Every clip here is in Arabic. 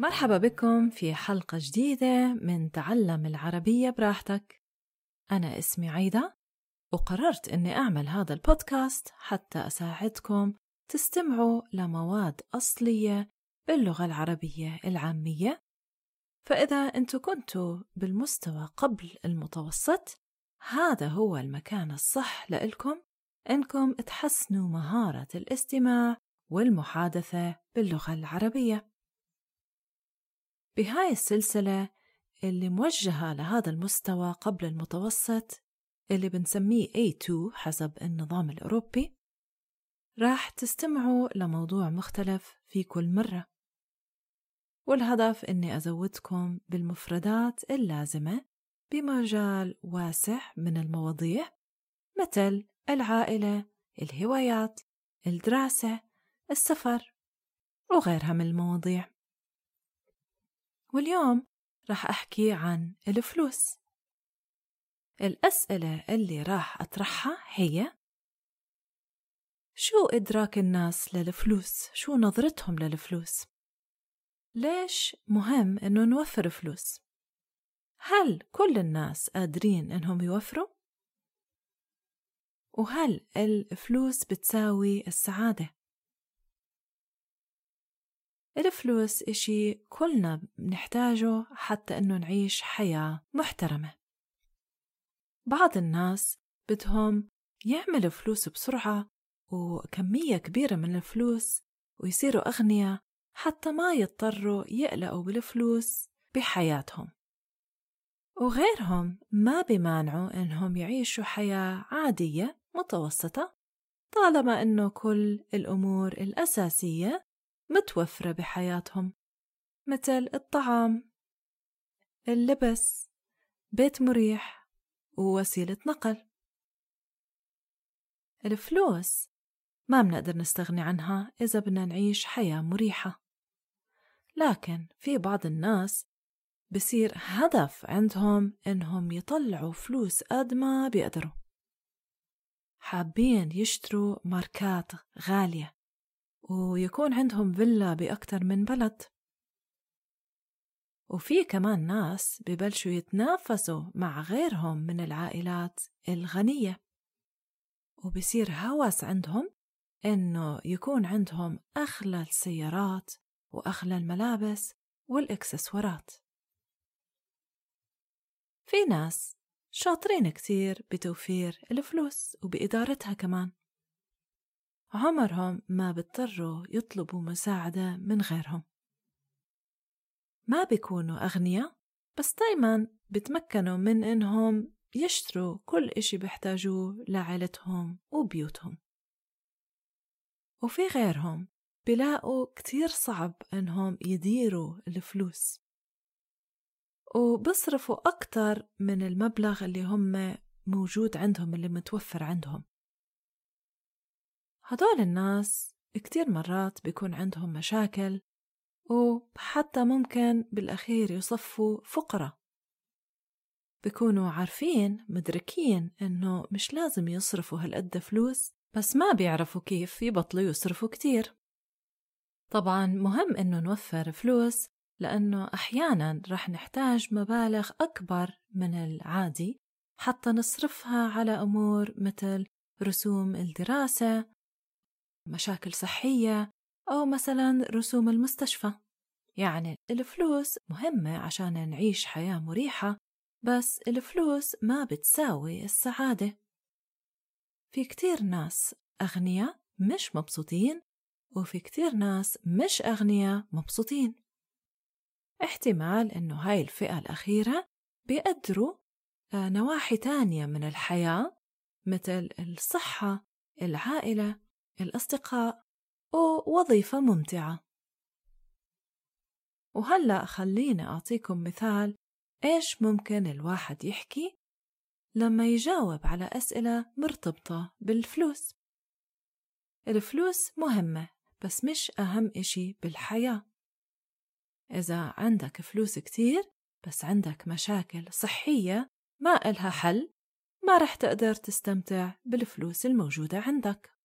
مرحبا بكم في حلقة جديدة من تعلم العربية براحتك. أنا اسمي عيدة وقررت أني أعمل هذا البودكاست حتى أساعدكم تستمعوا لمواد أصلية باللغة العربية العامية. فإذا أنتوا كنتوا بالمستوى قبل المتوسط هذا هو المكان الصح لإلكم إنكم تحسنوا مهارة الاستماع والمحادثة باللغة العربية. بهاي السلسلة اللي موجهة لهذا المستوى قبل المتوسط اللي بنسميه A2 حسب النظام الأوروبي راح تستمعوا لموضوع مختلف في كل مرة. والهدف إني أزودكم بالمفردات اللازمة بمجال واسع من المواضيع مثل العائلة، الهوايات، الدراسة، السفر وغيرها من المواضيع. واليوم راح أحكي عن الفلوس الأسئلة اللي راح أطرحها هي شو إدراك الناس للفلوس؟ شو نظرتهم للفلوس؟ ليش مهم إنه نوفر فلوس؟ هل كل الناس قادرين إنهم يوفروا؟ وهل الفلوس بتساوي السعادة؟ الفلوس إشي كلنا بنحتاجه حتى إنه نعيش حياة محترمة. بعض الناس بدهم يعملوا فلوس بسرعة وكمية كبيرة من الفلوس ويصيروا أغنياء حتى ما يضطروا يقلقوا بالفلوس بحياتهم. وغيرهم ما بمانعوا إنهم يعيشوا حياة عادية متوسطة طالما إنه كل الأمور الأساسية متوفرة بحياتهم. مثل الطعام اللبس بيت مريح ووسيلة نقل. الفلوس ما بنقدر نستغني عنها إذا بدنا نعيش حياة مريحة. لكن في بعض الناس بصير هدف عندهم إنهم يطلعوا فلوس قد ما بيقدروا. حابين يشتروا ماركات غالية. ويكون عندهم فيلا بأكتر من بلد. وفي كمان ناس ببلشوا يتنافسوا مع غيرهم من العائلات الغنية. وبصير هوس عندهم إنه يكون عندهم أغلى السيارات وأغلى الملابس والإكسسوارات. في ناس شاطرين كتير بتوفير الفلوس وبإدارتها كمان. عمرهم ما بيضطروا يطلبوا مساعدة من غيرهم. ما بيكونوا أغنياء بس دايما بتمكنوا من إنهم يشتروا كل إشي بيحتاجوه لعائلتهم وبيوتهم. وفي غيرهم بلاقوا كتير صعب إنهم يديروا الفلوس. وبصرفوا أكتر من المبلغ اللي هم موجود عندهم اللي متوفر عندهم. هدول الناس كتير مرات بيكون عندهم مشاكل وحتى ممكن بالأخير يصفوا فقراء. بيكونوا عارفين مدركين إنه مش لازم يصرفوا هالقد فلوس بس ما بيعرفوا كيف يبطلوا يصرفوا كتير. طبعا مهم إنه نوفر فلوس لأنه أحيانا رح نحتاج مبالغ أكبر من العادي حتى نصرفها على أمور مثل رسوم الدراسة مشاكل صحية أو مثلا رسوم المستشفى. يعني الفلوس مهمة عشان نعيش حياة مريحة بس الفلوس ما بتساوي السعادة. في كتير ناس أغنياء مش مبسوطين وفي كتير ناس مش أغنياء مبسوطين. احتمال إنه هاي الفئة الأخيرة بيقدروا آه، نواحي تانية من الحياة مثل الصحة العائلة الأصدقاء ووظيفة ممتعة. وهلأ خليني أعطيكم مثال إيش ممكن الواحد يحكي لما يجاوب على أسئلة مرتبطة بالفلوس. الفلوس مهمة بس مش أهم إشي بالحياة. إذا عندك فلوس كتير بس عندك مشاكل صحية ما إلها حل ما رح تقدر تستمتع بالفلوس الموجودة عندك.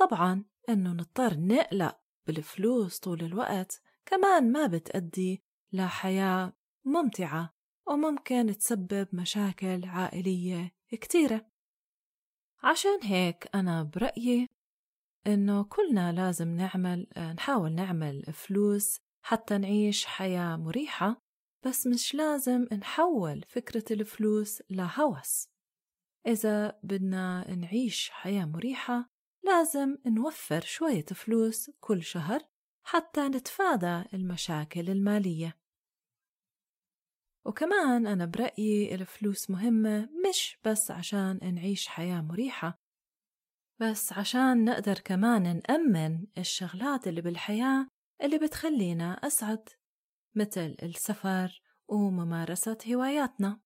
طبعا إنه نضطر نقلق بالفلوس طول الوقت كمان ما بتأدي لحياة ممتعة وممكن تسبب مشاكل عائلية كتيرة. عشان هيك أنا برأيي إنه كلنا لازم نعمل نحاول نعمل فلوس حتى نعيش حياة مريحة بس مش لازم نحول فكرة الفلوس لهوس. إذا بدنا نعيش حياة مريحة لازم نوفر شوية فلوس كل شهر حتى نتفادى المشاكل المالية. وكمان أنا برأيي الفلوس مهمة مش بس عشان نعيش حياة مريحة بس عشان نقدر كمان نأمن الشغلات اللي بالحياة اللي بتخلينا أسعد مثل السفر وممارسة هواياتنا.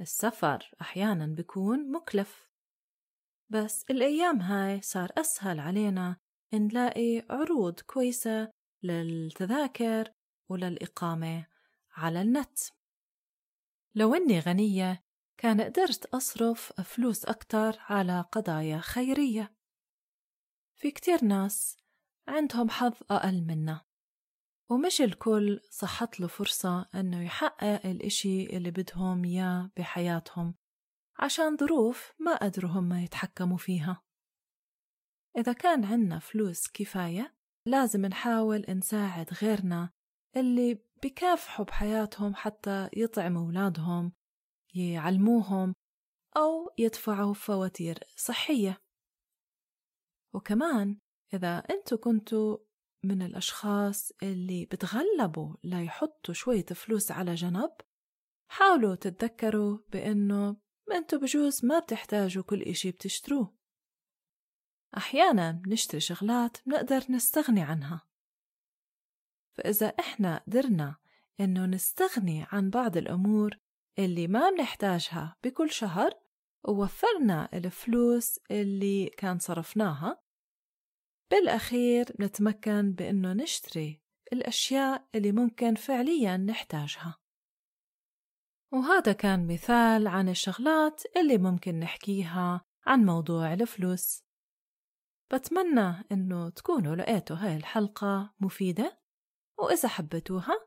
السفر أحيانا بيكون مكلف بس الأيام هاي صار أسهل علينا نلاقي عروض كويسة للتذاكر وللإقامة على النت. لو إني غنية كان قدرت أصرف فلوس أكتر على قضايا خيرية. في كتير ناس عندهم حظ أقل منا ومش الكل صحت له فرصة أنه يحقق الإشي اللي بدهم إياه بحياتهم. عشان ظروف ما قدروا هم يتحكموا فيها. إذا كان عنا فلوس كفاية لازم نحاول نساعد غيرنا اللي بكافحوا بحياتهم حتى يطعموا أولادهم يعلموهم أو يدفعوا فواتير صحية. وكمان إذا أنتوا كنتوا من الأشخاص اللي بتغلبوا ليحطوا شوية فلوس على جنب حاولوا تتذكروا بأنه أنتوا بجوز ما بتحتاجوا كل إشي بتشتروه. أحيانا بنشتري شغلات بنقدر نستغني عنها. فإذا إحنا قدرنا إنه نستغني عن بعض الأمور اللي ما بنحتاجها بكل شهر ووفرنا الفلوس اللي كان صرفناها بالأخير نتمكن بإنه نشتري الأشياء اللي ممكن فعليا نحتاجها. وهذا كان مثال عن الشغلات اللي ممكن نحكيها عن موضوع الفلوس. بتمنى إنه تكونوا لقيتوا هاي الحلقة مفيدة وإذا حبيتوها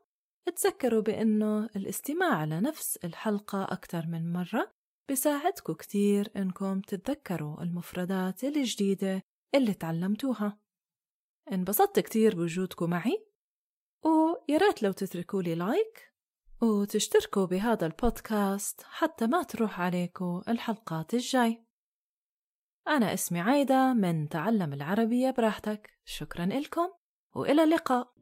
تذكروا بأنه الاستماع لنفس الحلقة أكثر من مرة بساعدكم كتير إنكم تتذكروا المفردات الجديدة اللي تعلمتوها. انبسطت كتير بوجودكم معي وياريت لو تتركوا لي لايك وتشتركوا بهذا البودكاست حتى ما تروح عليكم الحلقات الجاي. أنا اسمي عايدة من تعلم العربية براحتك. شكرا لكم وإلى اللقاء.